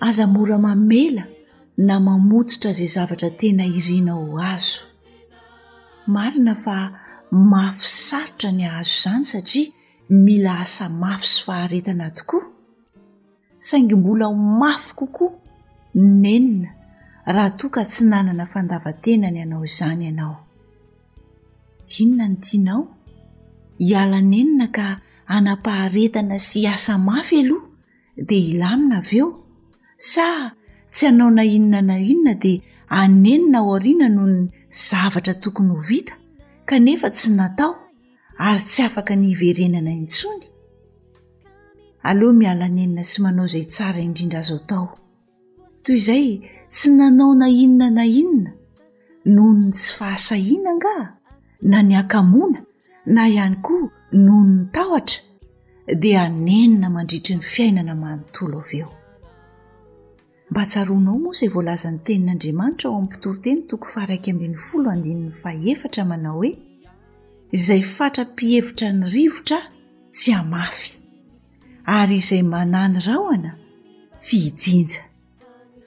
Aza mora mamela na mamotsitra izay zavatra tena irinao ho azo. Marina fa mafy sarotra ny ahazo izany satria mila asa mafy sy faharetana tokoa, saingy mbola ho mafy kokoa nenina raha toa ka tsy nanana fandavantena ny hanao izany ianao. Inona no tianao? Hiala nenina ka hanam-paharetana sy hiasa mafy aloha? dia hilamina avy eo sa tsy hanao na inona na inona dia anenina ao aoriana noho ny zavatra tokony ho vita kanefa tsy natao ary tsy afaka ny hiverenana intsony aleoha miala nenina sy manao izay tsara indrindra azo atao Toy izay tsy nanao na inona na inona noho ny tsy fahasahiana angaha na ny hakamoana na ihany koa noho ny tahotra dia nenina mandritry ny fiainana manontolo avy eo. Mba tsaroanao moa izay voalazan'ny tenin'Andriamanitra ao amin'ny mpitoriteny toko faharaika ambin'ny folo andininy fahefatra manao hoe izay fatra-pihevitra ny rivotra tsy hamafy. ary izay manany rahona tsy hijinja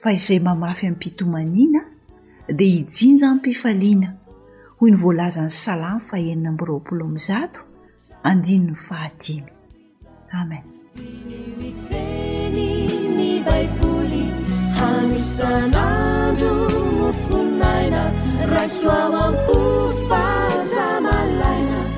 fa izay mamafy am-pitomaniana dia hijinja am-pifaliana hoy ny voalazan'ny salamo fahenina amby roapolo amby zato andininy fahadimy amen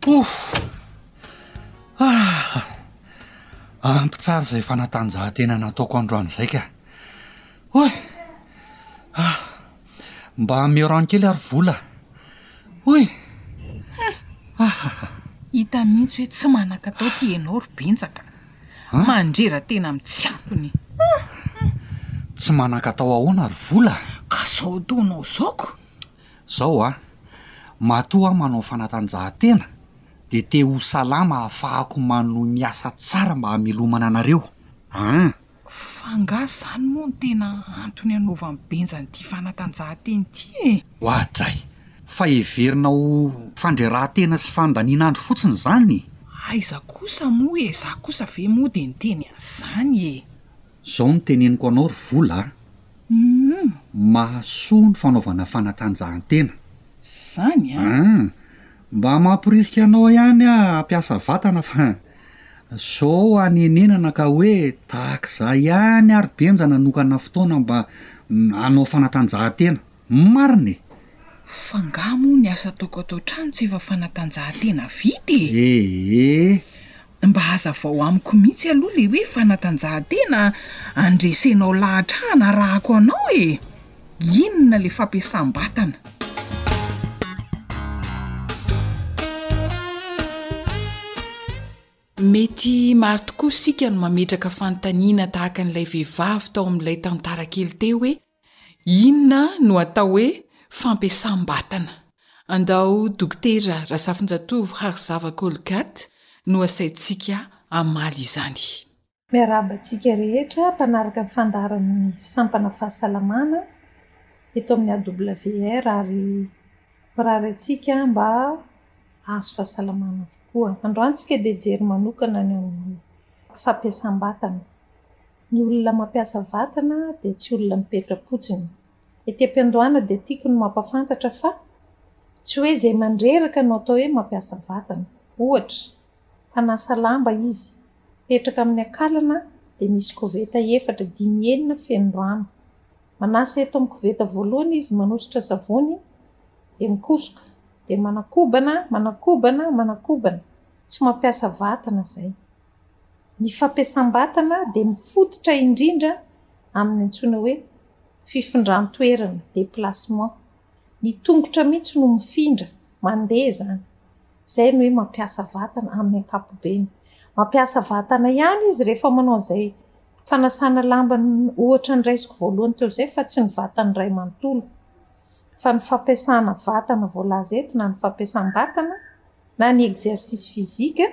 Pouff! Ah! Ampy tsara izay fanatanjahantena nataoko androany izay ka! Oy! Ah! Mba ameo rano kely ary vola! Oy! Hum! Ah! Hita mihitsy hoe tsy manan-katao ity ianao ry Benjaka. Mandrera tena am tsy ampony. Tsy manan-katao ahoana ry vola a! Ka zao ataonao zao ko! Zao a! Matoa aho manao fanatanjahantena dia te ho salama ahafahako manohy miasa tsara mba hamelomana anareo an! F'angaha zany moa no tena antony anaovany benja an'ity fanatanjahantena ity e! Oajay! Fa heverina ho fandrerahan-tena sy fandanian'andro fotsiny izany e! Aiza kosa moa e! Za kosa ve moa dia niteny an'izany e! Zao no teneniko anao ry Vola a! Humm! Mahasoa ny fanaovana fanatanjahantena. Zany a! An! Mba mamporisika anao ihany aho hampiasa vatana fa zao hanenenana ka hoe tahak'izay ihany ary benja nanokana fotoana mba hanao fanatanjahantena. Marina e! Fa nga moa ny asa ataoko ato an-trano tsy efa fanatanjahantena vita e! Ee. Mba hazavao amiko mihitsy aloha le hoe fanatanjahantena andresenao lahatra hanarahako anao e! Inona le fampiasam-batana? Mety maro tokoa isika no mametraka fanontaniana tahaka an'ilay vehivavy tao amin'ilay tantara kely teo hoe, Inona no atao hoe fampiasam-batana? Andao Dokotera Razafinjatovo Harizava Colgate no asaintsika hamaly izany. Miarahaba antsika rehetra mpanaraka ny fandaharan'ny sampana fahasalamana eto amin'ny AWR ary mirary antsika mba hahazo fahasalamana avokoa. Androany isika dia hijery manokana ny amin'ny fampiasam-batana. Ny olona mampiasa vatana dia tsy olona mipetra-potsiny. Ety am-piandohana dia tiako ny mampafantatra fa tsy hoe izay mandreraka no atao hoe mampiasa vatana. Ohatra, mpanasa lamba izy, mipetraka amin'ny akalana dia misy koveta efatra, dimy, enina feno rano. Manasa eto amin'ny koveta voalohany izy, manosotra savony, dia mikosoka, dia manakobana, manakobana, manakobana. Tsy mampiasa vatana izay. Ny fampiasam-batana dia mifototra indrindra amin'ny antsoina hoe fifindran-toerana, déplacement. Ny tongotra mihitsy no mifindra, mandeha izany. Izay ny hoe mampiasa vatana amin'ny ankapobeny. Mampiasa vatana ihany izy rehefa manao izay fanasana lamba ohatra ny raisiko voalohany teo izay fa tsy ny vatany iray manontolo. Fa ny fampiasana vatana voalaza eto na ny fampiasam-batana na ny exercice physique.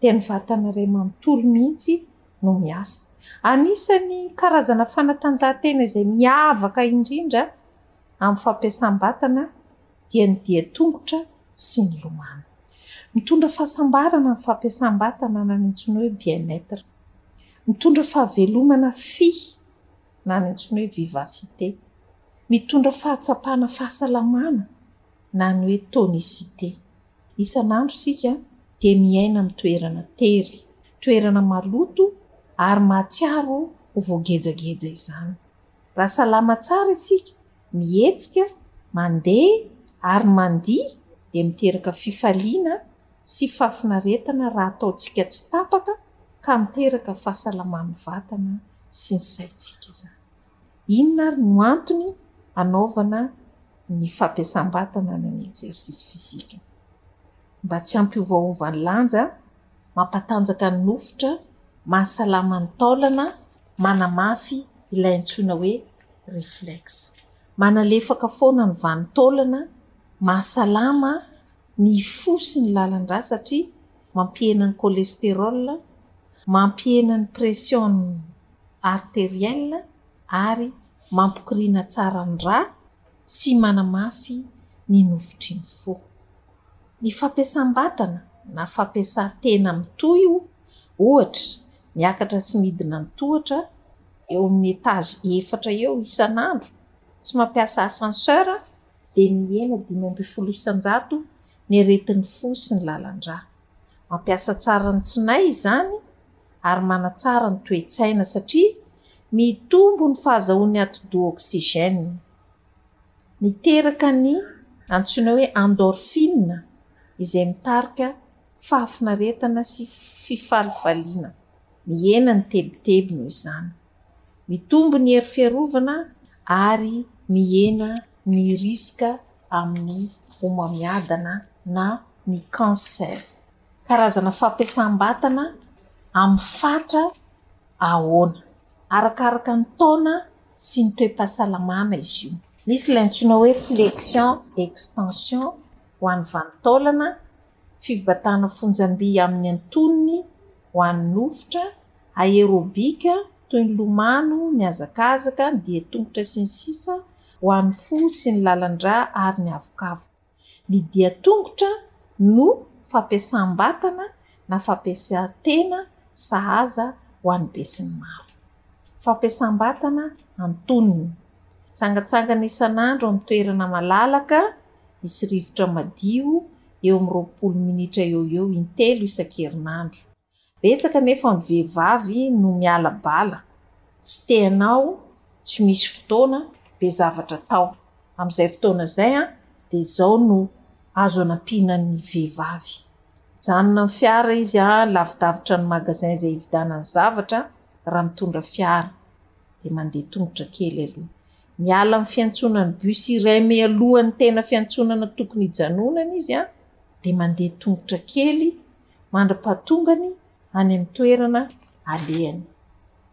dia ny vatana iray manontolo mihitsy no miasa. Anisan'ny karazana fanatanjahantena izay miavaka indrindra amin'ny fampiasam-batana dia ny dian-tongotra sy ny lomano. Mitondra fahasambarana ny fampiasam-batana na ny antsoina hoe bien-être. Mitondra fahavelomana fy na ny antsoina hoe vivacité. Mitondra fahatsapana fahasalamana na ny hoe tonicité. Isan'andro isika dia miaina amin'ny toerana tery, toerana maloto ary mahatsiaro ho voagejageja izany. Raha salama tsara isika, mihetsika, mandeha ary mandihy dia miteraka fifaliana sy fahafinaretana raha ataontsika tsy tapaka ka miteraka fahasalaman'ny vatana sy ny saintsika izany. Inona ary no antony anaovana ny fampiasam-batana na ny exercice physique? Mba tsy hampiovaova ny lanja, mampatanjaka ny nofotra, mahasalama ny taolana, manamafy ilay antsoina hoe reflex. Manalefaka foana ny vanin-taolana, mahasalama ny fo sy ny lalan-drà satria mampihena ny cholestérol, mampihena ny pression artériel ary mampikoriana tsara ny rà sy manamafy ny nofotry ny fo. Ny fampiasam-batana na fampiasan-tena mitohy ohatra miakatra tsy midina ny tohatra eo amin'ny étage efatra eo isan'andro, tsy mampiasa ascenseur, dia mihena dimy ambin'ny folo isan-jato ny aretin'ny fo sy ny lalan-drà. Mampiasa tsara ny tsinay izany ary manatsara ny toe-tsaina satria mitombo ny fahazahoan'ny atidoha oxygène. Miteraka ny antsoina hoe endorphine izay mitarika fahafinaretana sy fifalifaliana. Mihena ny tebiteby noho izany. Mitombo ny hery fiarovana ary mihena ny risque amin'ny homamiadana na ny cancer. Karazana fampiasam-batana amin'ny fatra ahoana? Arakaraka ny taona sy ny toe-pahasalamana izy io. Misy ilay antsoina hoe flexion extension ho an'ny vanin-taolana, fibatahana fonjam-by amin'ny antonony, ho an'ny nofotra, aerobika, toy ny lomano, ny hazakazaka, ny dian-tongotra sy ny sisa, ho an'ny fo sy ny lalan-drà ary ny havokavoka. Ny dian-tongotra no fampiasam-batana na fampiasan-tena sahaza ho an'ny besinimaro. Fampiasam-batana antonony. Mitsangantsangana isan'andro amin'ny toerana malalaka. misy rivotra madio eo amin'ny roapolo minitra eo ho eo intelo isan-kerinandro. Betsaka anefa ny vehivavy no miala bala, tsy te hanao, tsy misy fotoana, be zavatra atao. Amin'izay fotoana izay dia izao no azo anampiana ny vehivavy, mijanona amin'ny fiara izy lavidavitra ny magasin izay hividianany zavatra raha mitondra fiara, dia mandeha tongotra kely aloha. Miala amin'ny fiantsonan'ny bus iray mialohan'ny tena fiantsonana tokony hijanonany izy dia mandeha tongotra kely mandra-pahatongany any amin'ny toerana alehany.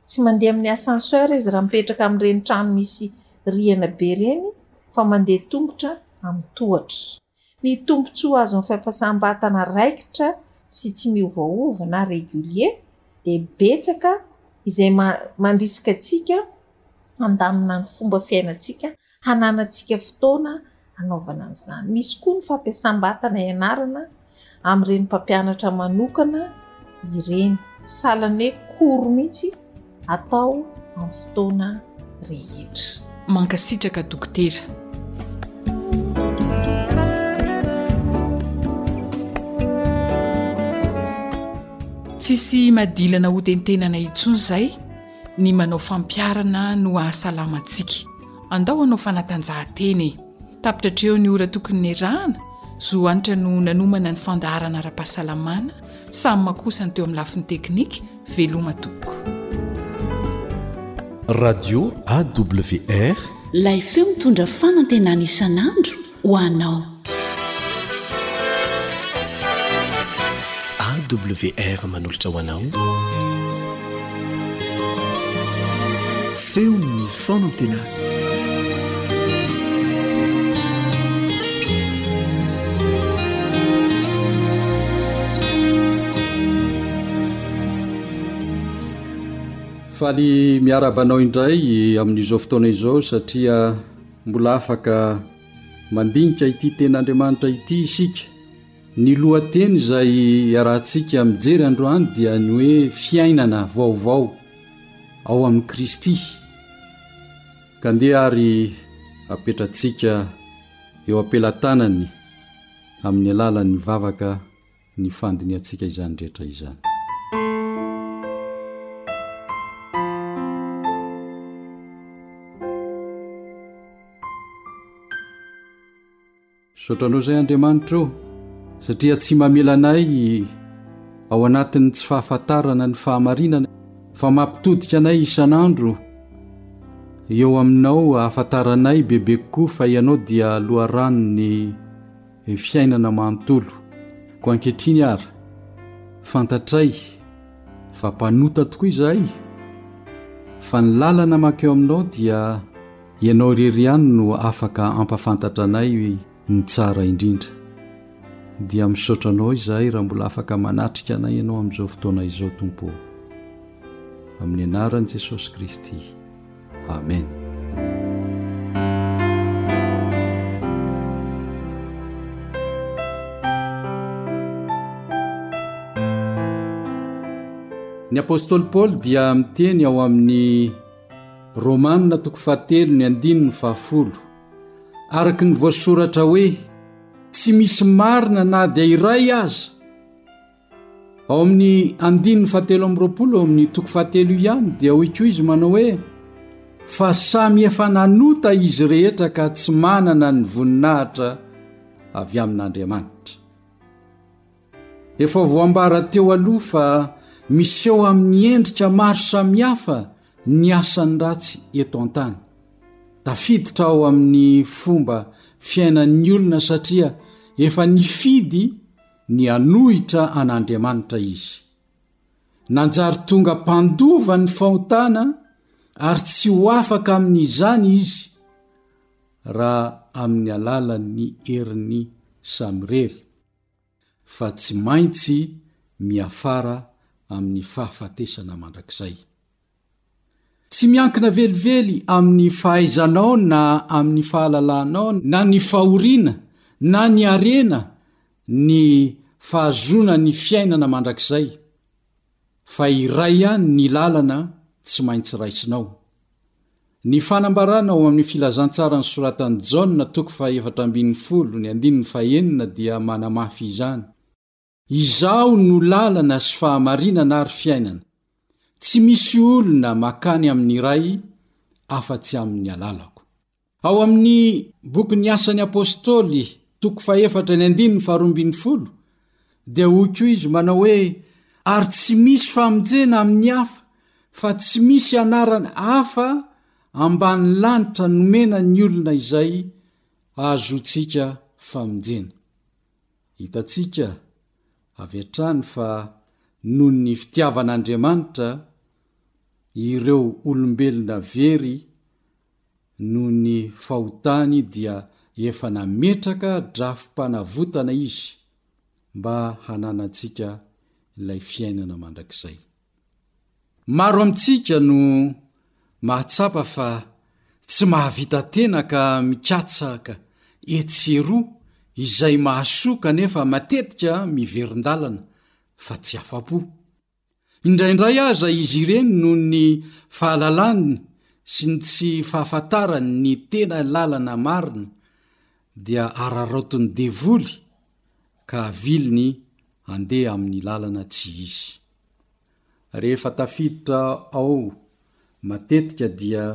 Tsy mandeha amin'ny ascenseur izy raha mipetraka amin'ireny trano misy rihana be ireny fa mandeha tongotra amin'ny tohatra. Ny tombontsoa azo amin'ny fampiasam-batana raikitra sy tsy miovaova na régulier dia betsaka izay mandrisika antsika handamina ny fomba fiainantsika hananantsika fotoana hanaovana an'izany. Misy koa ny fampiasam-batana ianarana. amin'ireny mpampianatra manokana ireny. Sahala ny hoe cours mihitsy atao amin'ny fotoana rehetra. Mankasitraka Dokotera. Tsisy madilana hotentenana intsony zay, ny manao fampiharana no ahasalama antsika. Andao hanao fanatanjahantena e! Tapitra hatreo ny ora tokony nierahana, zo anitra no nanomana ny fandaharana ara-pahasalamana, samy makosa ny teo amin'ny lafiny teknika, veloma tompoko. Radio AWR. Lay feo mitondra fanantenana isan'andro ho anao. AWR manolotra ho anao. Feon'ny fanantenana. faly miaraba anao indray amin'izao fotoana izao satria mbola afaka mandinika ity ten'andriamanitra ity isika ny lohateny izay iarahantsika mijery androany dia ny hoe fiainana vaovao ao amin'i Kristy, ka ndeha ary apetratsika eo am-pelatanany amin'ny alalan'ny vavaka ny fandinihantsika izany rehetra izany. Misaotra anao izay Andriamanitra o, satria tsy mamela anay ao anatin'ny tsy fahafantarana ny fahamarinana, fa mampitodika anay isan'andro eo aminao ahafantaranay bebe kokoa fa ianao dia loharanon'ny fiainana manontolo. Koa ankehitriny ary, fantatray fa mpanota tokoa izahay, fa ny lalana mankeo aminao dia Ianao irery ihany no afaka hampafantatra anay ny tsara indrindra. Dia misaotra Anao izahay raha mbola afaka manatrika anay Ianao amin'izao fotoana izao, Tompo ô. Amin'ny anaran'i Jesosy Kristy. Amen. Ny apostoly Paoly dia miteny ao amin'ny Romana toko fahatelo ny andininy fahafolo. Araka ny voasoratra hoe tsy misy marina na dia iray aza. Ao amin'ny andininy fahatelo amby roapolo ao amin'ny toko fahatelo ihany dia hoy koa izy manao hoe fa samy efa nanota izy rehetra ka tsy manana ny voninahitra avy amin'Andriamanitra. Efa voambara teo aloha fa miseho amin'ny endrika maro samihafa ny asan'ny ratsy eto an-tany. Tafiditra ao amin'ny fomba fiainan'ny olona satria efa nifidy ny hanohitra an'Andriamanitra izy. Nanjary tonga mpandova ny fahotana ary tsy ho afaka amin'izany izy raha amin'ny alalan'ny herin'ny samirery. fa tsy maintsy miafara amin'ny fahafatesana mandrakizay. Tsy miankina velively amin'ny fahaizanao na amin'ny fahalalanao na ny fahoriana na ny harena ny fahazoana ny fiainana mandrakizay, fa iray ihany ny lalana tsy maintsy raisinao. Ny fanambarana ao amin'ny filazantsaran'ny soratan'i Jaona toko fahefatra ambin'ny folo ny andininy fahenina dia manamafy izany. Izaho no lalana sy fahamarinana ary fiainana, tsy misy olona makany amin'ny Ray afa-tsy amin'ny alalako. Ao amin'ny bokin'ny Asan'ny Apostoly, toko fahefatra ny andininy faharoa ambin'ny folo, dia hoy koa izy manao hoe, Ary tsy misy famonjena amin'ny hafa, fa tsy misy anarana hafa ambanin'ny lanitra nomena ny olona izay ahazoantsika famonjena. Hitantsika avy hatrany fa noho ny fitiavan'Andriamanitra ireo olombelona very noho ny fahotany dia efa nametraka drafi-panavotana Izy mba hananantsika ilay fiainana mandrakizay. Maro amintsika no mahatsapa fa tsy mahavita tena ka mikatsaka etsy sy eroa izay mahasoa kanefa matetika miverin-dalana fa tsy afa-po. Indraindray aza izy ireny noho ny fahalalany sy ny tsy fahafantarany ny tena lalana marina dia araraotin'ny devoly ka aviliny handeha amin'ny lalana tsy izy. Rehefa tafiditra ao matetika dia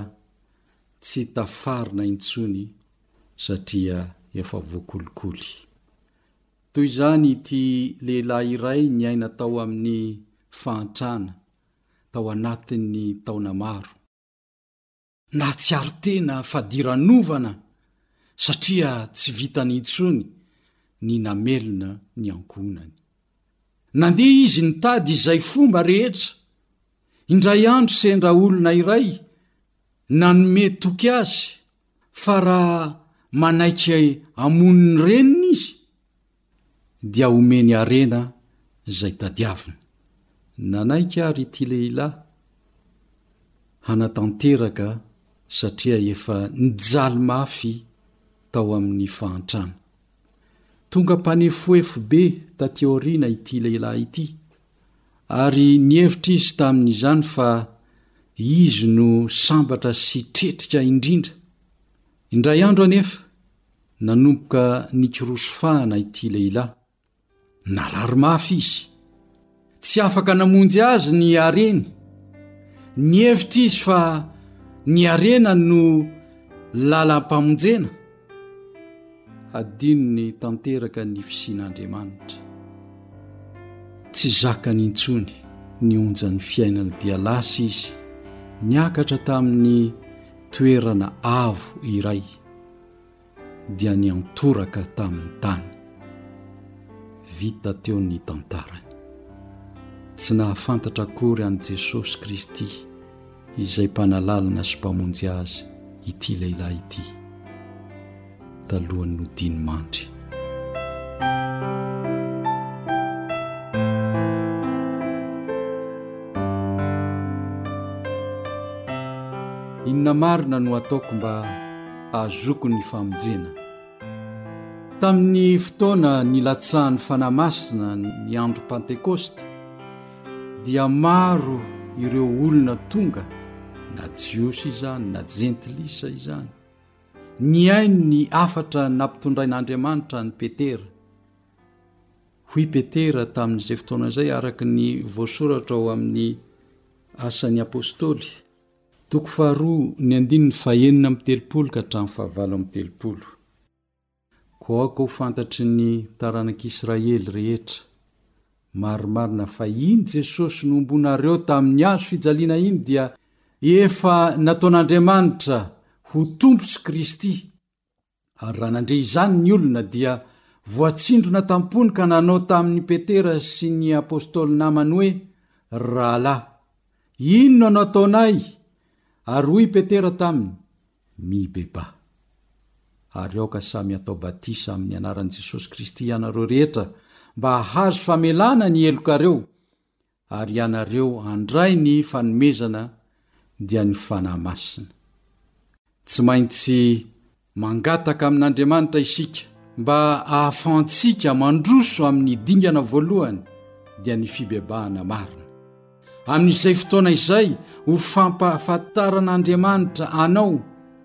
tsy tafarina intsony satria efa voakolikoly. Toy izany ity lehilahy iray niaina tao amin'ny fahantrana tao anatin'ny taona maro. Nahatsiaro tena fadiranovana satria tsy vitany intsony ny namelona ny ankohonany. Nandeha izy nitady izay fomba rehetra. Indray andro sendra olona iray nanome toky azy Fa raha manaiky hamono ny reniny izy, dia omeny harena izay tadiaviny. Nanaiky àry ity lehilahy hanatanteraka satria efa nijaly mafy tao amin'ny fahantrana. Tonga mpanefoefo be tatỳ aoriana ity lehilahy ity. Ary nihevitra izy tamin'izany fa izy no sambatra sy tretrika indrindra. Indray andro anefa, nanomboka nikoroso fahana ity lehilahy. Narary mafy izy. Tsy afaka namonjy azy ny hareny. Nihevitra izy fa ny harena no lalam-pamonjena. Hadinony tanteraka ny fisian'Andriamanitra. Tsy zakany intsony ny onjan'ny fiainany dia lasa izy niakatra tamin'ny toerana avo iray dia niantoraka tamin'ny tany. Vita teo ny tantarany. Tsy nahafantatra akory an'i Jesosy Kristy. izay mpanalalana sy mpamonjy azy ity lehilahy ity talohan'ny nodiany mandry. Inona marina no ataoko mba hahazoako ny famonjena? Tamin'ny fotoana nilatsahan'ny Fanahy Masina ny andro Pantekosta, dia maro ireo olona tonga, na Jiosy izany na Jentilisa izany, nihaino ny hafatra nampitondrain'Andriamanitra an'i Petera. Hoy Petera tamin'izay fotoana izay, araka ny voasoratra ao amin'ny Asan'ny Apôstôly, Toko faharoa, ny andininy fahenina amby telopolo ka hatramin'ny fahavalo amby telopolo. Koa aoka ho fantatry ny taranak'Israely rehetra, marimarina fa iny Jesosy nohombonareo tamin'ny hazo fijaliana iny dia efa nataon'Andriamanitra ho Tompo sy Kristy, Ary raha nandre izany ny olona, dia voatsindrona tam-pony ka nanao tamin' i Petera sy ny apôstôly namany hoe, Ry rahalahy, inona no ataonay? Ary hoy i Petera taminy, Mibebaha. Ary aoka samy hatao batisa amin' ny anaran' i Jesosy Kristy hianareo rehetra, mba hahazo famelana ny helokareo, Ary ianareo handray ny fanomezana dia ny Fanahy Masina. Tsy maintsy mangataka amin'Andriamanitra isika mba ahafahantsika mandroso amin'ny dingana voalohany dia ny fibebahana marina. Amin'izay fotoana izay ho fampahafantaran'Andriamanitra anao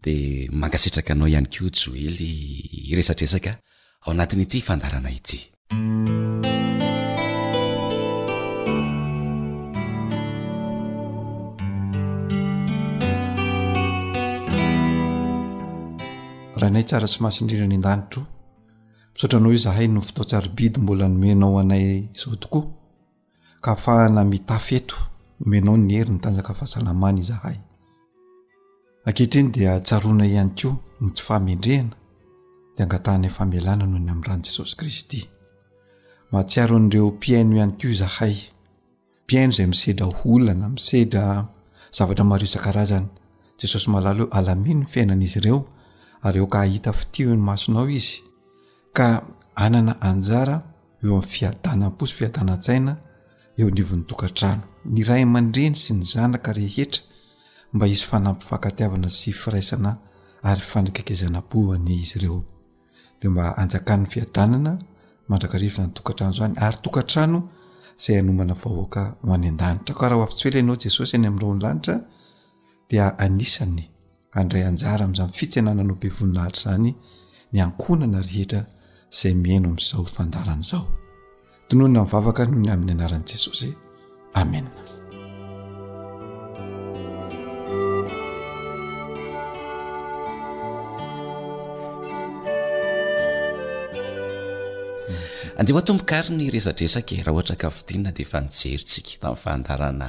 Dia mankasitraka anao ihany koa Joely hiresadresaka ao anatin'ity fandaharana ity. Rainay tsara sy masindrindra ny an-danitro, misaotra anao izahay noho ny fotoan-tsarobidy mbola nomenao anay izao tokoa. ka afahana mitafy eto omenao ny hery ny tanjaka fahasalamana izahay ankehitriny dia tsaroana ihany koa ny tsy fahamendrehana dia angatahanay famelana noho ny amin'nyrany jesosy kristy mahatsiaro an'ireo mpiaino ihany koa izahay mpiaino izay misedra holana misedra zavatra maro isan-karazany jesosy malalo eo alamino ny fiainan'izy ireo ary eo ka hahita fitihon'ny masonao izy ka anana anjara eo amin'ny fiadanam-po sy fiadanantsaina eo anivon'ny tokantrano ny ray aman-dreny sy ny zanaka rehetra mba hisy fanampim-pankatiavana sy firaisana ary fanekekizana-po an'izy ireo dia mba anjakan'ny fiadanana mandrakariva ny tokantrano izany ary tokantrano izay anomana vahoaka ho any an-danitra ka raha ho avy-tsoela ianao Jesosy any amin'ireo ny lanitra dia anisan'ny handray anjara amin'izany fitsenana anao be voninahitra izany ny ankohonana rehetra izay mihaino amin'izao fandarana izao tononina amin'ny vavaka noho ny amin'ny anaran'i jesosy amen andeha ho atomboka ary ny resadresaka e raha ohatra ka fidinina dia efa nijery tsika tamin'ny fandarana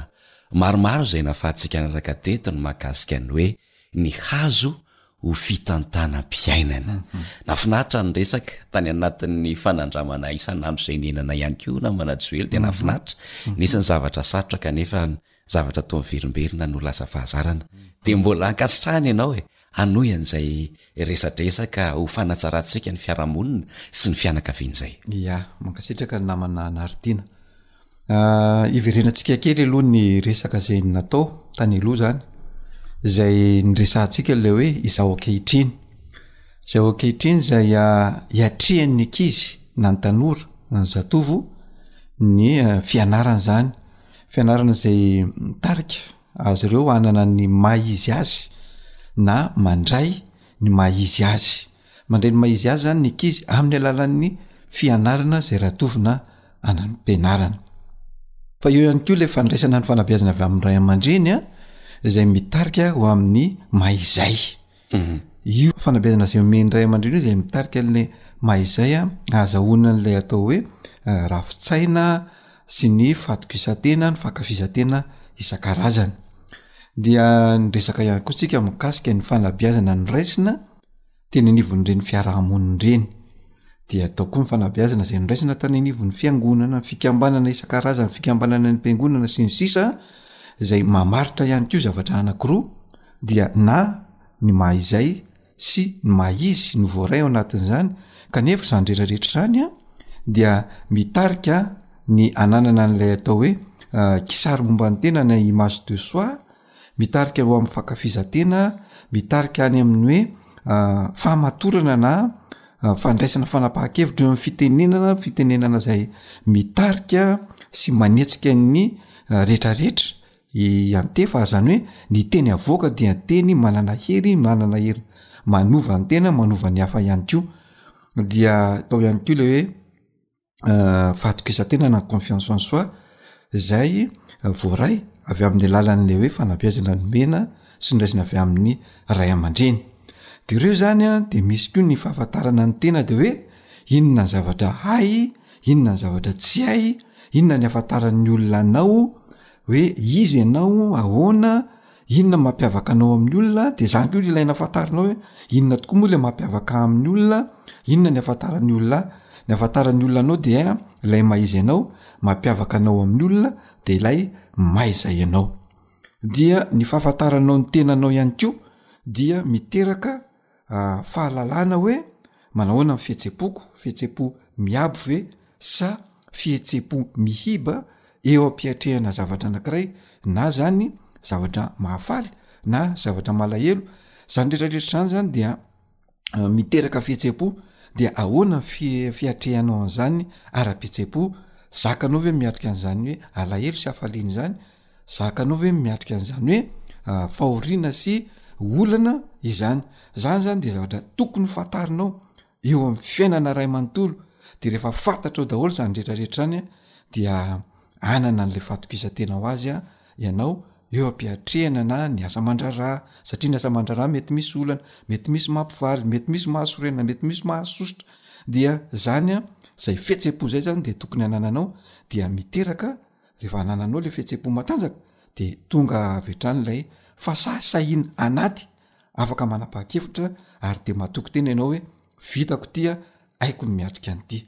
Maromaro izay nahafahantsika nanaraka teto ny mahakasika ny hoe ny hazo ho fitantanam-piainana. Nahafinaritra ny resaka tany anatin'ny fanandramana isan'andro izay niainana ihany koa namana Joely dia nahafinaritra. Nisy ny zavatra sarotra kanefa ny zavatra toa miverimberina no lasa fahazarana. Dia mbola ankasitrahana ianao e! hanohy an'izay resadresaka ho fanatsarantsika ny fiarahamonina sy ny fianakaviana izay. Ia, mankasitraka ny namana Naritina. Hiverenantsika kely aloha ny resaka izay natao tany aloha izany, izay niresahantsika ilay hoe izao ankehitriny. Izao ankehitriny izay hiatrehany ny ankizy na ny tanora na ny zatovo ny fianarana izany, fianarana izay mitarika. Azy ireo hanana ny maha izy azy na mandray ny maha izy azy. Mandray ny maha izy azy izany ny ankizy amin'ny alalan'ny fianarana izay radovina any am-pianarana. Fa eo ihany koa ilay fandraisana ny fanabeazana avy amin'ny ray aman-dreny izay mitarika ho amin'ny maha izay. mhm. io fanabeazana zay ome ny ray aman-dreny io zay mitarika an'la mahizay a ahazahoana an'ilay atao hoe eh, rafitsaina sy ny fatokisantena ny fankafizantena isan-karazany dia nyresaka ihany koa tsika mikasika ny fanabeazana ny raisina teny anivon'ireny fiarahamonina ireny dia atao koa ny fanabeazana zay nyraisina tany anivon'ny fiangonana ny fikambanana isan-karazany fikambanana ny mpiangonana sy ny sisa zay mamaritra ihany ko zavatra anakiroa dia na ny maha izay sy ny maha izy no voaray ao anatin'izany, kanefa izany rehetra rehetra izany an dia mitarika ny ananana an'ilay atao hoe kisary momba ny tena na image de soi, mitarika ho amin'ny fankafizan-tena, mitarika any amin'ny hoe fahamatorana na fandraisana fanapahan-kevitra eo amin'ny fitenenana, fitenenana izay mitarika sy manetsika ny rehetra rehetra I Antefa a zany hoe ny teny avoaka dia teny manana hery manana hery manova ny tena manova ny hafa ihany koa dia tao ihany koa le hoe fahatokisantena na confiance en soi zay voaray avy amin'ny alalan'le hoe fanabeazana nomena sy noraisina avy amin'ny ray aman-dreny de reo zany a de misy koa ny fahafantarana ny tena de hoe inona ny zavatra hay inona ny zavatra tsy hay inona ny afantaran'ny olona anao hoe izy ianao ahoana inona mampiavaka anao amin'ny olona de zany ko ilay nafantarinao hoe inona tokoa moa le mampiavaka amin'ny olona inona ny afantaran'ny olona ahy ny afantaran'ny olona anao de a ilay maiza ianao mampiavaka anao amin'ny olona de ilay maiza ianao dia ny fahafantaranao ny tenanao ihany ko dia miteraka fahalalana hoe manahoana ny fihetsem-poko, fihetsem-po miabo ve sa fihetsem-po mihiba eo am-piatrehana zavatra anankiray na zany zavatra mahafaly na zavatra malahelo, zany retraretra zany zany dia miteraka fihetsem-po dia ahoana fi- fiatrehanao an'zany ara-pihetsem-po, zakanao ve miatrika an'zany hoe alahelo sy hafaliana zany Zakanao ve ny miatrika an'izany hoe fahoriana sy olana izany? Zany zany de zavatra tokony ho fantarinao eo amin'ny fiainana ray manontolo de rehefa fantatrao daholo zany retraretra zany a dia anana an'le fatokisantena ho azy a ianao eo am-piatrehana na ny asa aman-draharaha satria ny asa aman-draharaha mety misy olana mety misy mampivaly mety misy mahasorena mety misy mahasosotra dia zany a zay fihetsem-po zay zany de tokony anananao dia miteraka Rehefa anananao le fihetseham-po matanjaka de tonga avy hatrany lay fasahisahiana anaty, afaka manam-pahan-kevitra ary de matoky tena ianao hoe vitako ity a, haiko ny miatrika an'ity.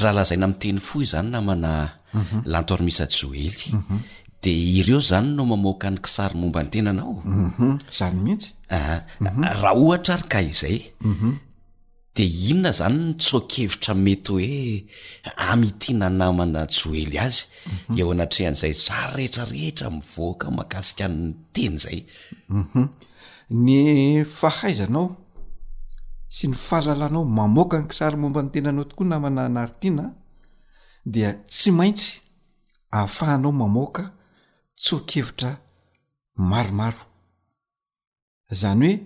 Raha lazaina amin'ny teny fohy izany namana Lantormisa Joely de ireo izany no mamoaka ny kisary momba ny tenanao? Izany mihitsy. Raha ohatra ary ka izay. Dia inona izany ny tsoa-kevitra mety hoe hamintina namana Joely azy eo anatrehan'izay zary rehetra rehetra mivoaka mahakasika ny teny izay? Ny fahaizanao sy ny fahalalanao mamoaka ny kisary momba ny tenanao tokoa namana Naritiana dia tsy maintsy ahafahanao mamoaka tsoa-kevitra maromaro. zany hoe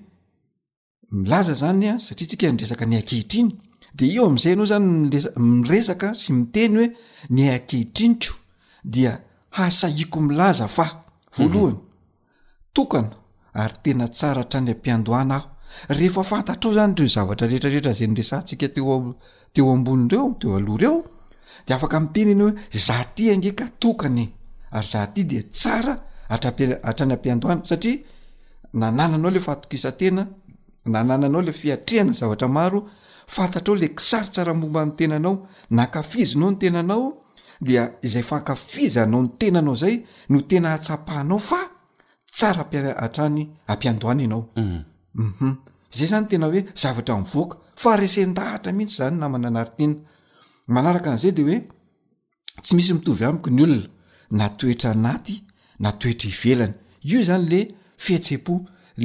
milaza zany a satria tsika nresaka ny akehitriny de io am'izay anao zany mlesa- miresaka sy miteny hoe ny akehitriniko dia hasaiko milaza fa voalohany tokana ary tena tsara hatrany am-piandohana aho rehefa fantatrao zany reo zavatra rehetrarehetra zay nyresantsika teo teo ambony reo teo aloha reo de afaka miteny enao hoe za ty ange ka tokana e ary za ty de tsara atrape- hatrany am-piandohana satria nanananao le fahatokisan-tena nanananao le fiatrehana zavatra maro fantatrao le kisary tsara momba ny tenanao nankafizinao ny tenanao dia izay fankafizanao ny tenanao zay no tena hatsapahanao fa tsara ampiara- hatrany am-piandohana ianao Uhum. Zay zany tena hoe zavatra mivoaka fa resen-dahatra mihitsy zany namana anaritiana manaraka an'izay de hoe tsy misy mitovy amiko ny olona na toetra anaty na toetra ivelany io zany le fihetse-po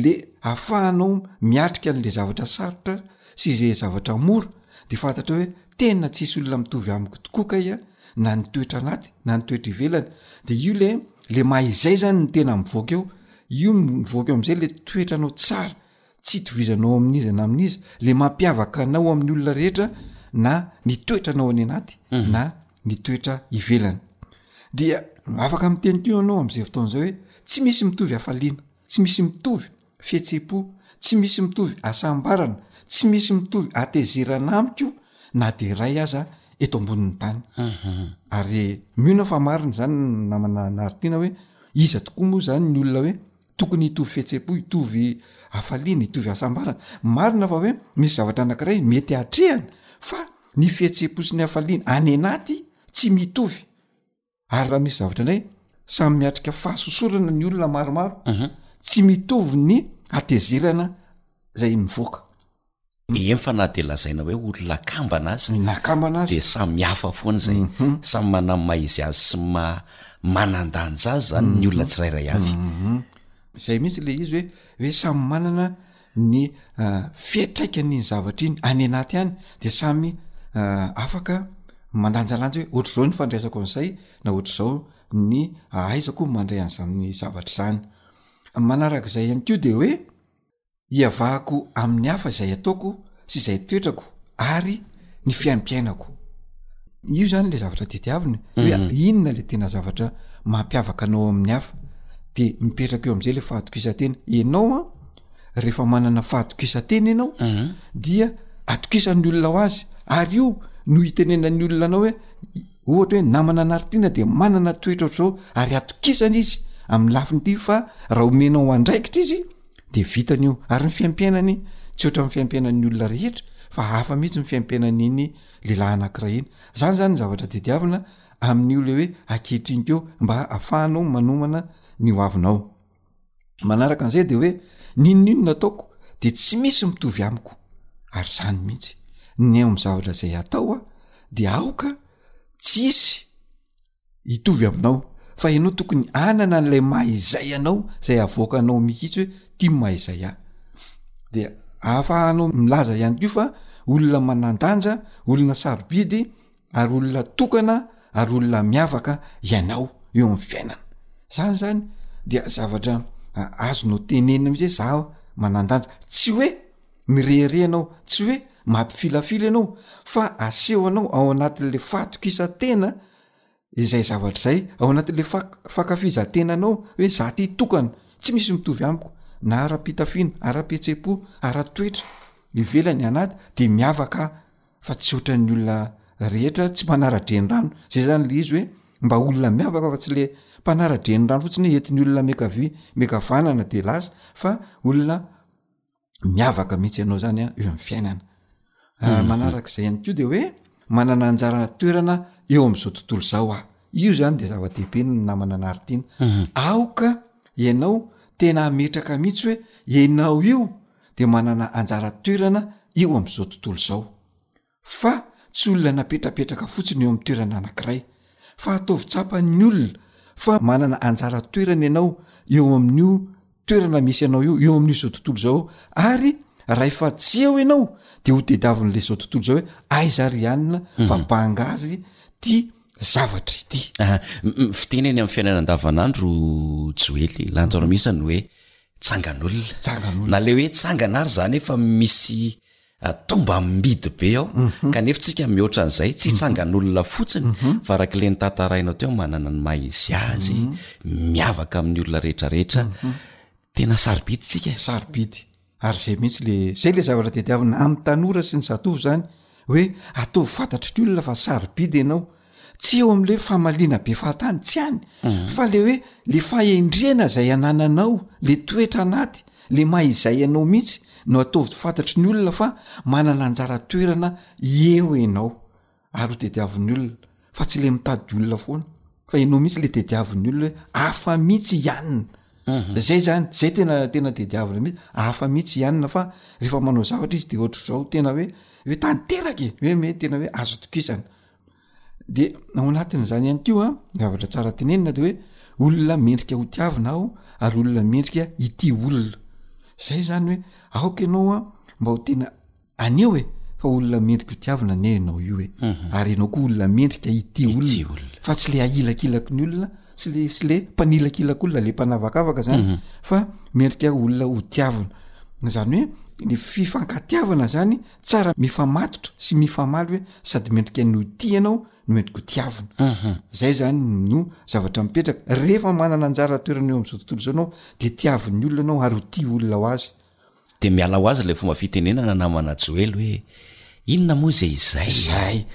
le afahanao miatrika an'le zavatra sarotra sy izay zavatra mora de fantatra hoe tena tsisy olona mitovy amiko tokoa ka ia na ny toetra anaty na ny toetra ivelany de io le le maha izay zany ny tena mivoaka eo io mivoaka eo am'izay le toetra anao tsara tsy itovizanao amin'iza na amin'iza le mampiavaka anao amin'ny olona rehetra na ny toetra anao any anaty mhm. na ny toetra ivelany dia afaka miteny ko anao am'izay fotaon'izay hoe tsy misy mitovy afaliana tsy misy mitovy fihetse-po tsy misy mitovy asambarana tsy misy mitovy atezerana amiko na de iray aza eto ambonin'ny tany ary mino aho fa marina zany namana naritina hoe iza tokoa moa zany ny olona hoe tokony hitovy fihetsem-po hitovy afaliana hitovy asambarana marina fa hoe misy zavatra anakiray mety atrehana fa ny fihetsem-po sy ny afaliana any anaty tsy mitovy ary raha misy zavatra indray samy miatrika fahasosorana ny olona maromaro mhm. tsy mitovy ny atezerana zay mivoaka eny fa na de lazaina hoe olona akambana azy nakambana azy de samy hafa foana zay mhm. samy manany maizy azy sy ma manandanja azy zany ny olona mhm. tsirairay avy zay mihitsy le izy hoe hoe samy manana ny fiatraikany iny zavatra iny any anaty any de samy afaka mandanjalanja hoe ohatr'zao ny fandraisako an'izay na ohatr'zao ny ahaizako mandray an'zany zavatra zany manarak'izay ihany ko de hoe iavahako amin'ny hafa izay ataoko sy izay toetrako ary ny fiaimpiainako io zany le zavatra tetiavina e. hoe mhm. inona le tena zavatra mampiavaka anao amin'ny hafa de mipetraka eo am'izay le fahatokisan-tena ianao a rehefa manana fahatokisan-tena ianao mhm. dia atokisan'ny olona ho azy ary io no hitenenan'ny olona anao hoe ohatra hoe namana anaritiana de manana toetra ohatrao ary atokisana izy amin'ny lafiny ity fa raha omenao andraikitra izy de vitany io ary ny fiaimpiainany tsy ohatran'ny fiaimpiainan'ny olona rehetra fa hafa mihitsy ny fiaimpiainan'iny lehilahy anankiray iny zany zany ny zavatra tediavina amin'io le hoe akehitriny keo mba afahanao manomana ny ho avinao manaraka an'izay de hoe ninoninony nataoko de tsy misy mitovy amiko ary zany mihitsy ny eo am'zavatra zay atao a de aoka tsisy hitovy aminao fa ianao tokony anana an'ilay maha izay anao zay avoakanao mihitsy hoe tim maha izay ahy de ahafahanao milaza ihany ko fa olona manan-danja olona sarobidy ary olona tokana ary olona miavaka ianao eo am'ny fiainana zany zany dia zavatra azonao tenenina amizay za manan-danja tsy hoe Mirehareha ianao, tsy hoe mampifilafila ianao fa asehonao ao anatin'ilay fatokisantena izay zavatra izay, ao anatin'ilay fankafizantena anao hoe za ty tokana, tsy misy mitovy amiko na ara-pitafiana, ara-pihetsem-po, ara-toetra, ivelany, anaty de miavaka fa tsy ohatran'ny olona rehetra tsy mpanara-drenirano, zay zany le izy hoe mba olona miavaka fa tsy le mpanara-drenirano fotsiny hoe entin'ny olona miankavia miankavanana de lasa fa olona miavaka mihitsy ianao zany an eo amin'ny fiainana mhm. manarak'izay ihany koa de hoe manana anjara toerana eo am'izao tontolo zao ah io zany de zava-dehibe no namana anaritiana mhm. aoka ianao tena ametraka mihitsy hoe ianao io de manana anjara toerana eo am'izao tontolo zao fa tsy olona napetrapetraka fotsiny eo amin'ny toerana anankiray fa ataovy tsapan'ny olona fa manana anjara toerana ianao eo amin'io toerana misy ianao io eo amin'io zao tontolo zao ary rahefa tsy eo ianao de ho tedavin'la zao tontolo zao hoe aiza ry anina mhm. fa banga azy ty zavatra ity ah, fiteny any amin'ny fiainana andavanandro joely lanjaro mhm. misany hoe tsangan'olona na le hoe tsangana ary zany efa misy tomba amidy be ao kanefa tsika mihoatra an'izay tsy hitsangan'olona fotsiny fa arak'le ny tantarainao teo manana ny maha izy azy miavaka amin'ny olona rehetrarehetra tena sarobidy tsika e. sarobidy ary izay mihitsy le zay le zavatra tediavina amin'ny tanora sy ny zatovo zany hoe ataovy fantatr'ity olona fa sarobidy ianao Tsy eo amin'ilay famaliana be fahatany, tsy any, fa ilay hoe ilay fahendrena izay anananao, ilay toetra anaty, ilay maha izay anao mihitsy no ataovy fantatry ny olona fa manana anjara toerana eo ianao ary ho tediavin'ny olona fa tsy ilay mitady olona foana fa ianao mihitsy ilay tediavin'ny olona hoe hafa mihitsy i Anna. Izay izany, izay tena tena tediavina mihitsy, hafa mihitsy i Anna fa rehefa manao zavatra izy dia ohatr'izao tena hoe hoe tanteraka e, hoe me- tena hoe azo itokisana. De ao anatin'izany ihany koa zavatra tsara tenenina de hoe olona mendrika ho tiavina aho ary olona mendrika hitia olona zay zany hoe aoka ianao a mba ho tena aneo e fa olona mendrika ho tiavina anie ianao io e ary ianao koa olona mendrika hitia olona olona fa tsy le ahilakilaky ny olona sy le sy le mpanilakilaka olona le mpanavakavaka zany fa mendrika olona ho tiavina zany hoe ny fifankatiavana zany tsara mifamatotra sy mifamaly hoe sady mendrika ny ho tia ianao no mendrika ho tiavina mhm. zay zany no zavatra mipetraka rehefa manana anjara toerana eo am'izao tontolo izao nao de tiavin'ny olona anao ary ho tia olona ho azy de miala ho azy ilay fomba fitenenana namana joely hoe inona moa izay izay zay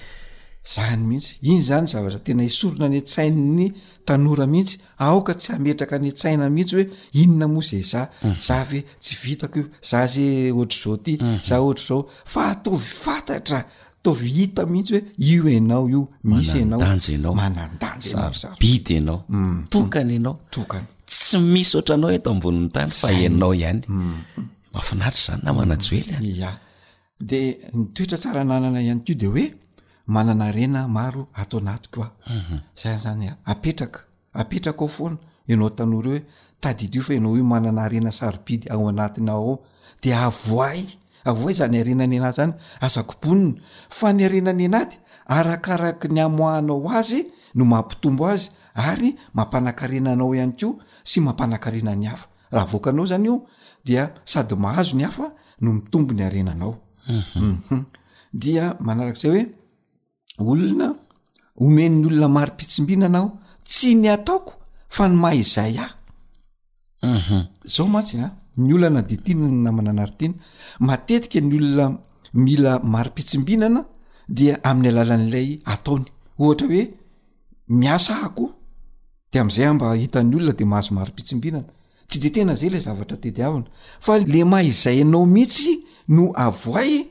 zany mihitsy iny zany zavatra tena hisorona any an-tsain'ny tanora mihitsy Aoka tsy hametraka any an-tsaina mihitsy hoe inona moa izay za za ve tsy vitako io za ze ohatr'izao ty za ohatr'izao fa ataovy fantatra ataovy hita mihitsy hoe io ianao io misy ianao manandanja ianao manandanja ianao za bidy ianao tokana ianao tokana tsy misy ohatranao eto ambonin'ny tany fa ianao ihany mahafinaritra izany namana joely a ya de ny toetra tsara ananana ihany ko de hoe manana arena maro ato anatiko a mhm. zay zany apetraka apetraka ao foana ianao tanora hoe tadidio fa ianao io manana arena sarobidy ao anatina ao de avoay avoay zany arena ny anaty zany azakombonina fa ny arena ny anaty arakaraky ny amoahanao azy no mampitombo azy ary mampanakarena anao ihany ko sy mampanakarena ny hafa Raha avoakanao zany io dia sady mahazo ny hafa no mitombo ny arenanao uhum dia manarak'izay hoe olona omen'ny olona mari-pitsimbina anao tsy ny ataoko fa ny maha izay ahy uhum zao mantsy a ny olana de tiana ny namana anary tiana matetika ny olona mila mari-pitsimbinana dia amin'ny alalan'ilay ataony ohatra hoe miasa ah koa de am'izay ah mba hitan'ny olona de mahazo mari-pitsimbinana tsy de tena zay le zavatra tediavina fa le ma izay ianao mihitsy no avoay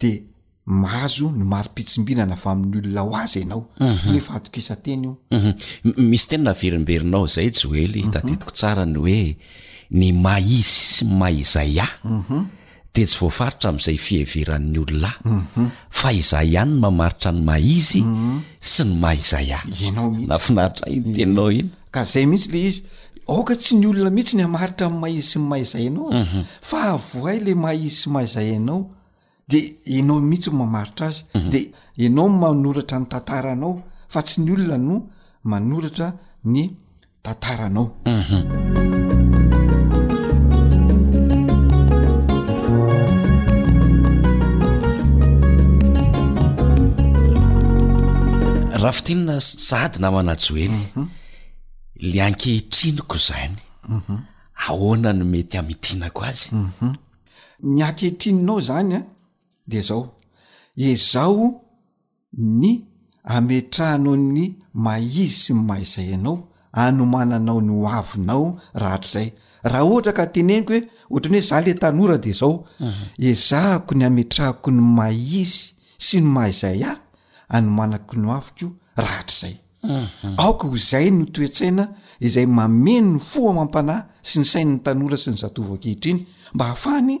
de mahazo ny mari-pitsimbinana avy amin'ny olona ho azy ianao mhm. le fahatokisan-teny io mhm. misy tena naverimberinao zay joely mhm. tadidiko tsara ny hoe ny maizy sy maizay ah dia tsy voafaritra amin'izay fiheveran'ny olona ahy fa izaho ihany no mamaritra ny maha izy sy ny maha izay ahy ianao mihitsy nafinaritra iny teninao iny ka zay mihitsy le izy aoka tsy ny olona mihitsy ny hamaritra ny maha izy sy ny maha izay ianao mhm. fa avohay le maha izy sy maha izay ianao de ianao mihitsy ny mamaritra azy mhm. de ianao manoratra ny tantaranao fa tsy ny olona no manoratra ny tantaranao raha fitinina sady namana joely mhm. le ankehitriniko zany mhm. ahoana no mety amitinako azy mhm. ny ankehitrinonao zany a de zao ezao ny ametrahanao ny maha-izy sy ny maha-izay anao, anomananao ny ho avinao rahatrizay. Raha ohatra ka teneniko hoe ohatran'ny hoe za le tanora de zao, ezahako ny ametrahako ny maha-izy sy ny maha-izay ahy, anomanako ny ho aviko rahatrizay. Aoka ho zay no toe-tsaina izay mameno ny fo amam-panahy sy ny sain'ny tanora sy ny zatovo ankehitriny mba hahafahany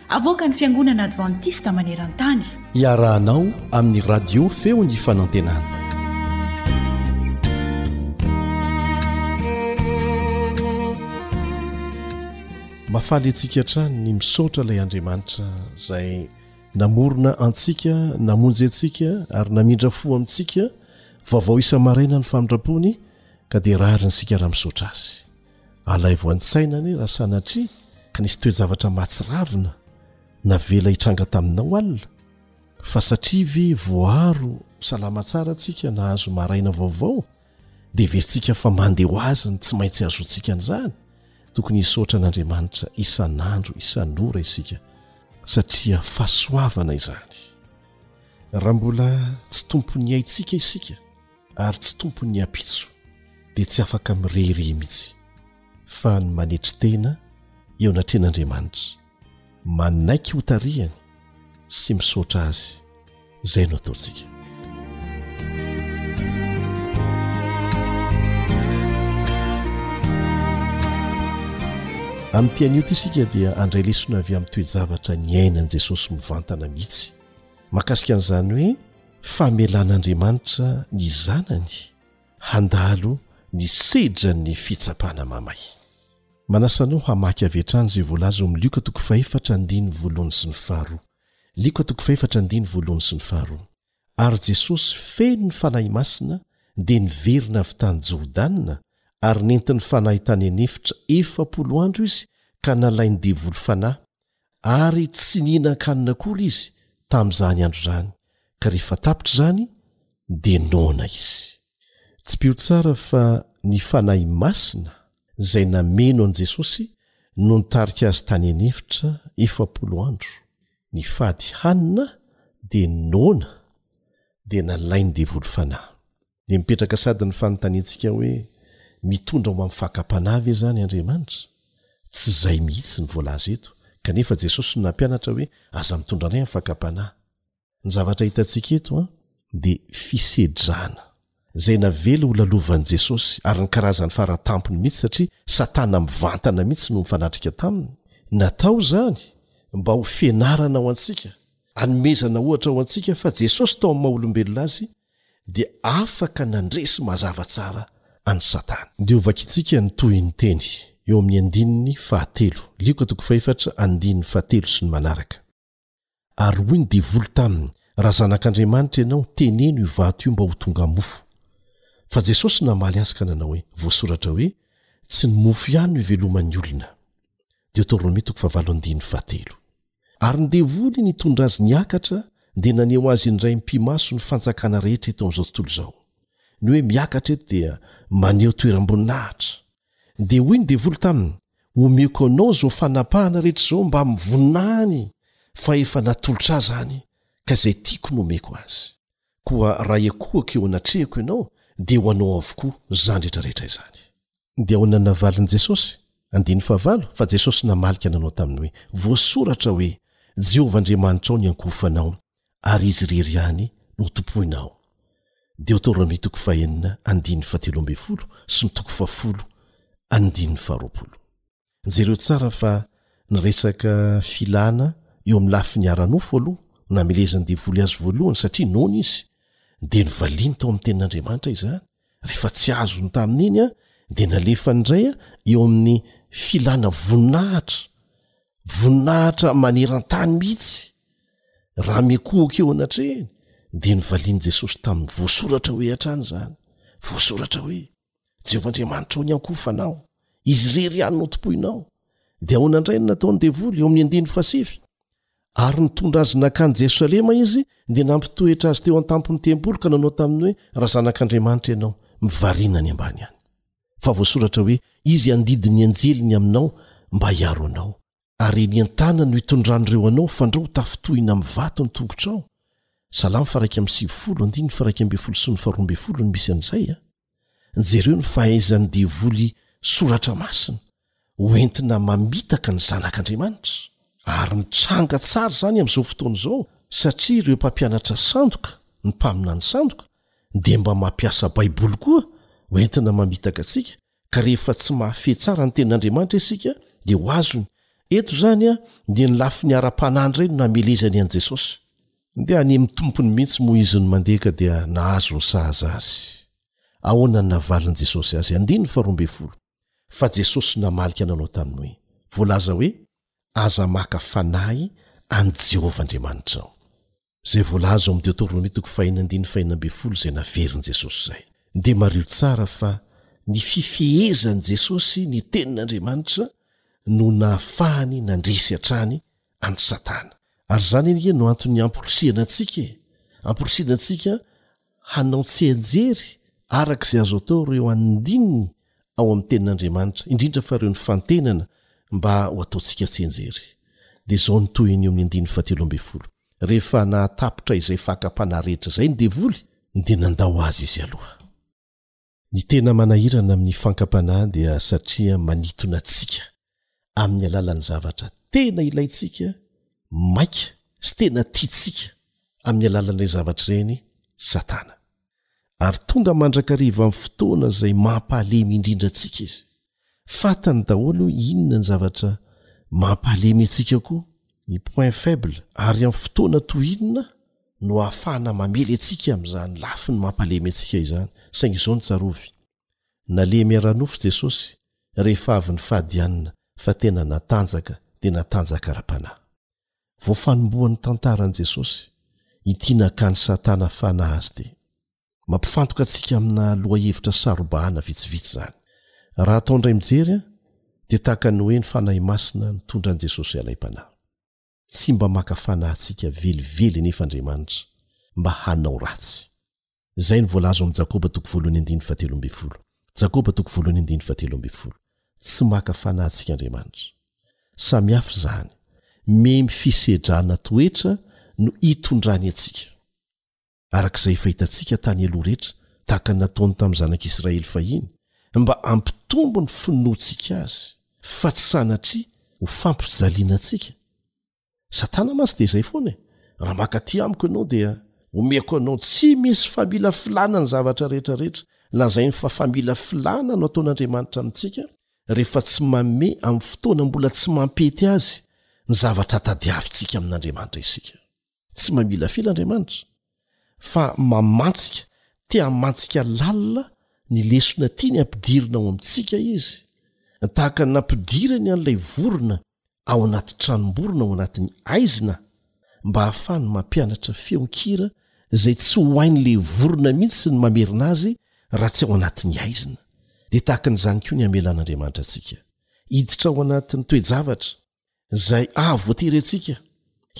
Avoakan'ny Fiangonana Advantista maneran-tany. Iarahanao amin'ny Radio Feon'ny Fanantenana. Mahafaly antsika hatrany ny misaotra ilay Andriamanitra izay namorona antsika, namonjy antsika ary namindra fo amintsika, vaovao isa-maraina ny famindrapony ka dia rariny isika raha misaotra azy. Alaivo an-tsaina anie raha sanatria ka nisy toe-javatra mahatsiravina navela hitranga taminao alina, fa satria ve voaaro salama tsara tsika nahazo maraina vaovao dia heverintsika fa mandeha ho azy ny tsy maintsy azotsika an'izany? Tokony hisaotra an'Andriamanitra isan'andro isan'ora isika satria fahasoavana izany. Raha mbola tsy tompon'ny aintsika isika, ary tsy tompon'ny ampitso dia tsy afaka mirehirehy mihitsy fa ny manetry tena eo anatrehan'Andriamanitra, manaiky hotarihany sy misaotra Azy, izay no ataontsika. Amin'ity anio ity isika dia handray lesona avy amin'ny toe-javatra niainan'i Jesosy mivantana mihitsy, mahakasika an'izany hoe, famelan'Andriamanitra ny Zanany handalo ny sedran'ny fitsapana mamay. Manasa anao hamaky avy hatrany izay voalaza ao amin'ny Lioka toko fahefatra andininy voalohany sy ny faharoa. Lioka toko fahefatra andininy voalohany sy ny faharoa. Ary Jesosy feno ny Fanahy Masina dia niverina avy tany Jordana, ary nentin'ny Fanahy tany an'efitra efapolo andro izy ka nalain'ny devoly fanahy, Ary tsy nihinan-kanina akory izy tamin'izany andro izany, ka rehefa tapitra izany, dia noana izy. Tsipiho tsara fa ny Fanahy Masina izay nameno an'i Jesosy no nitarika azy tany an'efitra efapolo andro. Nifady hanina dia noana, dia nalain'ny devoly fanahy. dia mipetraka sady ny fanontaniantsika hoe, mitondra ho amin'ny fakam-panahy ve izany Andriamanitra? Tsy izay mihitsy ny voalaza eto, kanefa Jesosy no nampianatra hoe aza mitondra anay amin'ny fakam-panahy. Ny zavatra hitantsika eto dia fisedrana, izay navela ho lalovan'i Jesosy, ary ny karazany fara tampony mihitsy satria Satana mivantana mihitsy no nifanatrika taminy. Natao izany mba ho fianarana ho antsika, hanomezana ohatra ho antsika fa Jesosy tao amin'ny maha-olombelona azy dia afaka nandresy mazava tsara an'i Satana. Ndeha hovakintsika ny tohin'ny teny eo amin'ny andininy fahatelo, Lioka toko fahefatra andininy fahatelo sy ny manaraka. Ary hoy ny devoly taminy, Raha zanak'Andriamanitra ianao, teneno io vato io mba ho tonga mofo. Fa Jesosy namaly azy ka nanao hoe, Voasoratra hoe, Tsy ny mofo ihany no iveloman'ny olona. Deoterônomia toko fahavalo andininy fahatelo. Ary ny devoly nitondra azy niakatra dia naneho azy indray mpimaso ny fanjakana rehetra eto amin'izao tontolo izao. Ny hoe miakatra eto dia maneho toeram-boninahitra. Dia hoy ny devoly taminy, Omeko anao izao fanapahana rehetra izao mba amin'ny voninahiny, fa efa natolotr'ahy izany, ka izay tiako no omeko azy. Koa raha hiakohaka eo anatrehako ianao, dia ho anao avokoa izany rehetra rehetra izany. Dia ahoana no navalin'i Jesosy? Andininy fahavalo, Fa Jesosy namalika nanao taminy hoe, Voasoratra hoe, Jehovah Andriamanitrao ny ankofanao, ary Izy irery ihany no hotompoinao. Deoteronomia toko fahenina, andininy fahatelo ambin'ny folo sy ny toko fahafolo, andininy faharoapolo. Jereo tsara fa ny resaka filana eo amin'ny lafiny ara-nofo aloha no namelezan'ny devoly azy voalohany satria noana izy dia novaliany tao amin'ny tenin'Andriamanitra izany rehefa tsy azony tamin'iny a dia nalefany indray a eo amin'ny filana voninahitra voninahitra maneran-tany mihitsy raha mikohoka eo anatrehany dia novalian'i Jesosy tamin'ny voasoratra hoe hatrany izany voasoratra hoe Jehovah Andriamanitrao ny ankofanao, izy irery ihany no tompoinao. Dia ahoana indray no nataon'ny devoly eo amin'ny andininy fahasivy? Ary nitondra azy nankany Jerosalema izy, dia nampitoetra azy teo an-tampon'ny tempoly ka nanao taminy hoe, Raha zanak'Andriamanitra ianao, mivarina any ambany any. Fa voasoratra hoe, Izy handidy ny anjeliny aminao mba hiaro anao. ary eny an-tana no itondran'ireo anao, fandrao ho tafy tohina amin'ny vato ny tongotrao, Salamo faraika amby sivifolo, andininy faraika ambin'ny folo sy ny faharoa ambin'ny folo no misy an'izay a! Jereo ny fahaizan'ny devoly soratra masina ho entina mamitaka ny zanak'Andriamanitra. Ary mitranga tsara izany amin'izao fotoana izao satria ireo mpampianatra sandoka, ny mpaminany sandoka, dia mba mampiasa Baiboly koa ho entina mamitaka antsika Ka rehefa tsy mahafehy tsara ny Tenin'Andriamanitra isika dia ho azony. Eto izany dia ny lafiny ara-panahy indray no namelezany an'i Jesosy. Ndeha any amin'ny Tompony mihitsy moa izy no mandeha ka dia nahazo ny sahaza azy. Ahoana no navalin'i Jesosy azy? Andininy faharoa ambin'ny folo, Fa Jesosy namalika nanao taminy hoe, Voalaza hoe, Aza maka fanahy an'i Jehovah Andriamanitrao. izay voalaza ao amin'ny Deoteronomia toko fahiny andininy fahiny ambin'ny folo izay naverin'i Jesosy izay. Dia mariho tsara fa ny fifehezan'i Jesosy ny Tenin'Andriamanitra no nahafahany nandresy hatrany an'i Satana. Ary izany ange no anton'ny hamporisihana antsika e! Hamporisihina antsika hanao tsianjery araka izay azo atao ireo andininy ao amin'ny Tenin'Andriamanitra, indrindra fa ireo nifantenana mba ho ataontsika tsianjery. Dia izao ny tohiny eo amin'ny andininy fahatelo ambin'ny folo. Rehefa nahatapitra izay fakam-panahy rehetra izay ny devoly dia nandao azy izy aloha. Ny tena manahirana amin'ny fakam-panahy dia satria manitona antsika amin'ny alalan'ny zavatra tena ilaintsika maika sy tena tiantsika amin'ny alalan'ireny zavatra ireny Satana. Ary tonga mandrakariva amin'ny fotoana izay mampahalemy indrindra antsika Izy. Fantany daholo inona ny zavatra mampahalemy antsika koa, ny point faible, ary amin'ny fotoana toy inona no ahafahana mamely antsika amin'izany lafiny mampalemy antsika izany. Saingy izao no tsarovy, Nalemy ara-nofo Jesosy rehefa avy nifady hanina, fa tena natanjaka dia natanjaka ara-panahy. Voafanombohan'ny tantaran'i Jesosy ity nakan'i Satana fanahy azy ity. Mampifantoka antsika amina lohahevitra saro-bahana vitsivitsy izany. Raha atao indray mijery, dia tahaka ny hoe ny fanahy masina nitondra an'i Jesosy halaim-panahy. Tsy mba maka fanahy antsika velively anefa Andriamanitra mba hanao ratsy. Izay no voalaza ao amin'ny Jakoba toko voalohany andininy fahatelo ambin'ny folo. Jakoba toko voalohany andininy fahatelo ambin'ny folo. Tsy maka fanahy antsika Andriamanitra. Samihafa izany. Memy fisedrana toetra no itondrany antsika. Araka izay efa hitantsika tany aloha rehetra, tahaka ny nataony tamin'ny zanak'Israely fahiny, mba hampitombo ny finoantsika Azy, fa tsy sanatria ho fampijaliana antsika, satana mantsy dia izay foana e raha maka ty amiko ianao dia omeko anao tsy misy famila filana ny zavatra rehetrarehetra lazainy fa famila filana no ataon'andriamanitra amintsika rehefa tsy mame amin'ny fotoana mbola tsy mampety azy ny zavatra tadiavintsika amin'andriamanitra isika tsy mamila fila andriamanitra fa mamantsika te hamantsika lalina ny lesona tia ny ampidirina ao amintsika izy tahaka nampidirany an'ilay vorona ao anaty tranomborona ao anatin'ny aizina mba hahafany mampianatra feonkira izay tsy ho hain'le vorona mihitsy ny mamerina azy raha tsy ao anatin'ny aizina dia tahaka an'izany koa ny hamelan'andriamanitra antsika hiditra ao anatin'ny toejavatra izay ahavoatery antsika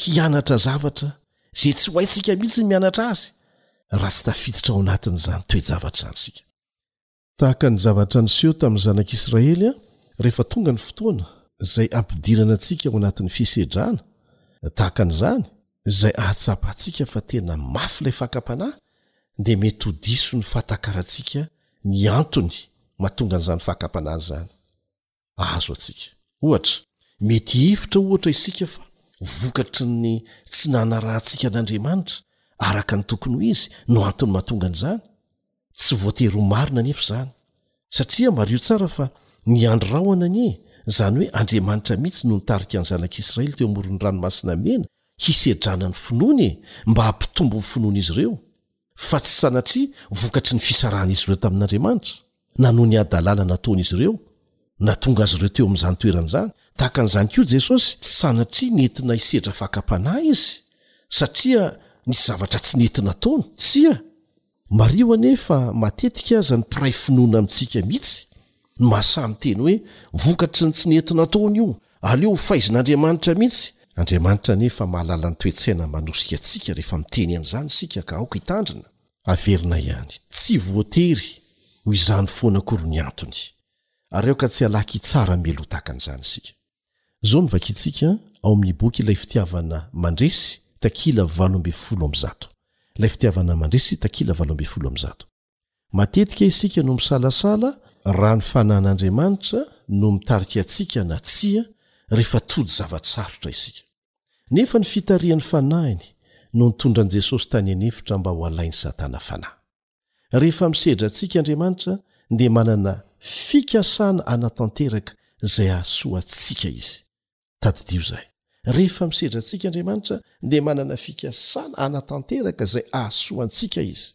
hianatra zavatra izay tsy ho haintsika mihitsy ny mianatra azy raha tsy tafiditra ao anatin'izany toejavatra izany isika Tahaka ny zavatra niseho tamin'ny Zanak'i Israely, rehefa tonga ny fotoana izay hampidirana antsika ao anatin'ny fisedrana tahaka an'izany, izay ahatsapantsika fa tena mafy ilay fakam-panahy, dia mety ho diso ny fahatakarantsika ny antony mahatonga an'izany fakam-panahy izany. azo antsika. Ohatra, mety hihevitra ohatra isika fa vokatry ny tsy nanarahantsika an'Andriamanitra araka ny tokony ho izy no antony mahatonga an'izany. Tsy voatery ho marina anefa izany, satria mariho tsara fa ny andro rahona anie, izany hoe Andriamanitra mihitsy no nitarika ny zanak'Israely teo amoron'ny Ranomasina Mena hisedrana ny finoany e, mba hampitombo ny finoan'izy ireo, fa tsy sanatria vokatry ny fisarahan'izy ireo tamin'Andriamanitra. na noho ny hadalana nataon'izy ireo natonga azy ireo teo amin'izany toerana izany. Tahaka an'izany koa Jesosy, tsy sanatria nentina hisedra fakam-panahy izy satria nisy zavatra tsy nety nataony. Tsia. Mariho anie fa matetika aza ny mpiray finoana amintsika mihitsy no mahasahy miteny hoe, Vokatry ny tsy nety nataony io, aleo ho faizin'Andriamanitra mihitsy. Andriamanitra anefa mahalala ny toe-tsaina manosika antsika rehefa miteny an'izany isika ka aoka hitandrina. Averina ihany. Tsy voatery ho izany foana akory ny antony, ary aoka tsy halaky hitsara mialoha tahaka an'izany isika. Izao no vakintsika ao amin'ny boky Ilay Fitiavana Mandresy, takila valo ambin'ny folo amby zato, Ilay Fitiavana Mandresy, takila valo ambin'ny folo amby zato, Matetika isika no misalasala raha ny fanan'Andriamanitra no mitarika antsika na tsia rehefa tojo zava-tsarotra isika. Nefa ny fitarihan'ny fanahiny no nitondra an'i Jesosy tany an'efitra mba ho alain'i Satana fanahy. Rehefa misedra antsika Andriamanitra dia manana fikasana hanatanteraka izay hahasoa antsika Izy. Tadidio izay. Rehefa misedra antsika Andriamanitra dia manana fikasana hanatanteraka izay hahasoa antsika Izy.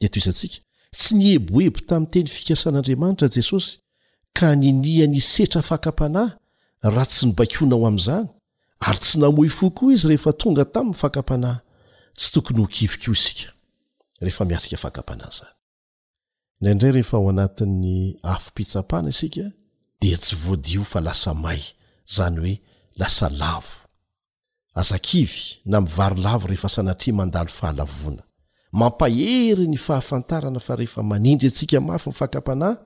dia toy izantsika, tsy nieboebo tamin'ny teny fikasan'Andriamanitra Jesosy ka niniany hisetra fakam-panahy raha tsy nobaikoina ho amin'izany, ary tsy namoy fo koa izy rehefa tonga tamin'ny fakam-panahy. Tsy tokony ho kivy koa isika rehefa miatrika fakam-panahy izany. Indraindray rehefa ao anatin'ny afom-pitsapana isika dia tsy voadio fa lasa may, izany hoe lasa lavo Aza kivy na mivary lavo rehefa sanatria mandalo fahalavoana. Mampahery ny fahafantarana fa rehefa manindry antsika mafy ny fakam-panahy,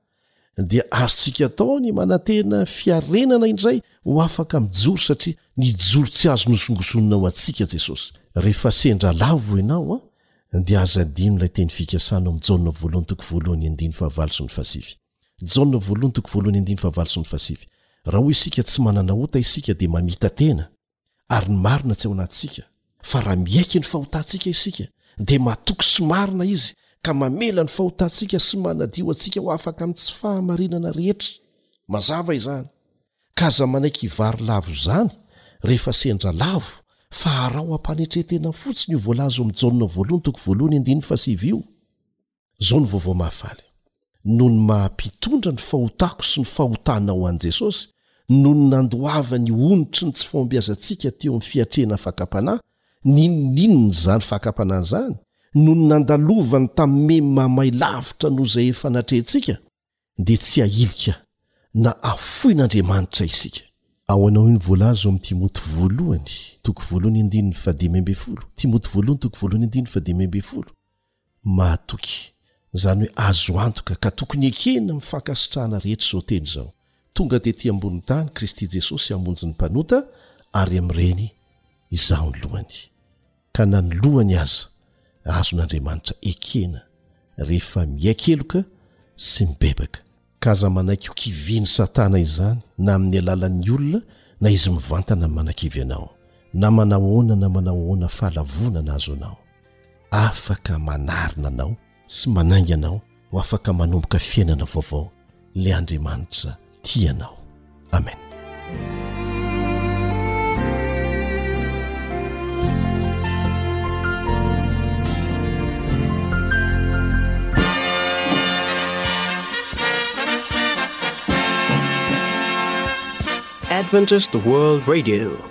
dia azontsika atao ny manantena fiarenana indray ho afaka mijoro satria nijoro tsy azo nosongosonina ho antsika Jesosy. Rehefa sendra lavo ianao, dia aza adino ilay teny fikasanao amin'ny Jaona voalohany toko voalohany andininy fahavalo sy ny fahasivy. Jaona voalohany toko voalohany andiny fahavalo sy ny fahasivy, Raha hoy isika tsy manana ota isika dia mamita tena ary ny marina tsy ao anatintsika, fa raha miaiky ny fahotantsika isika dia matoky sy marina izy ka mamela ny fahotantsika sy manadio antsika ho afaka amin'ny tsy fahamarinana rehetra. Mazava izany. Ka aza manaiky hivary lavo izany rehefa sendra lavo fa araho am-panetren-tena fotsiny io voalaza ao amin'ny Jaona voalohany toko voalohany andiny fahasivy io. Izao no vaovao mahafaly, noho ny maha-Mpitondra ny fahotako sy ny fahotanao ho an'i Jesosy, noho ny nandoavany onitry ny tsy fahombiazantsika teo amin'ny fiatrehana ny fakam-panahy, n'inon'inona izany fakam-panahy izany, noho ny nandalovany tamin'ny memy mahamay lavitra noho izay efa natrehintsika, dia tsy ahilika na afoin'Andriamanitra isika. Ahoana hoy ny voalaza ao amin'ny Timoty voalohany toko voalohany andininy fahadimy ambin'ny folo? Timoty voalohany toko voalohany andininy fahadimy ambin'ny folo, Mahatoky, izany hoe azo antoka, ka tokony hekena amin'ny fankasitrahana rehetra izao teny izao, Tonga tety ambonin'ny tany Kristy Jesosy hamonjy ny mpanota, ary amin'ireny izaho ny lohany. ka na ny lohany aza azon'Andriamanitra ekena rehefa miaiky-heloka sy mibebaka. Ka aza manaiky ho kivian'i Satana izany na amin'ny alalan'ny olona na izy mivantana ny manakivy anao, na manahoana na manahoana fahalavonana azo anao. Afaka manarina anao. sy manainga anao ho afaka manomboka fiainana vaovao ilay Andriamanitra tia anao. Amen. Adventist World Radio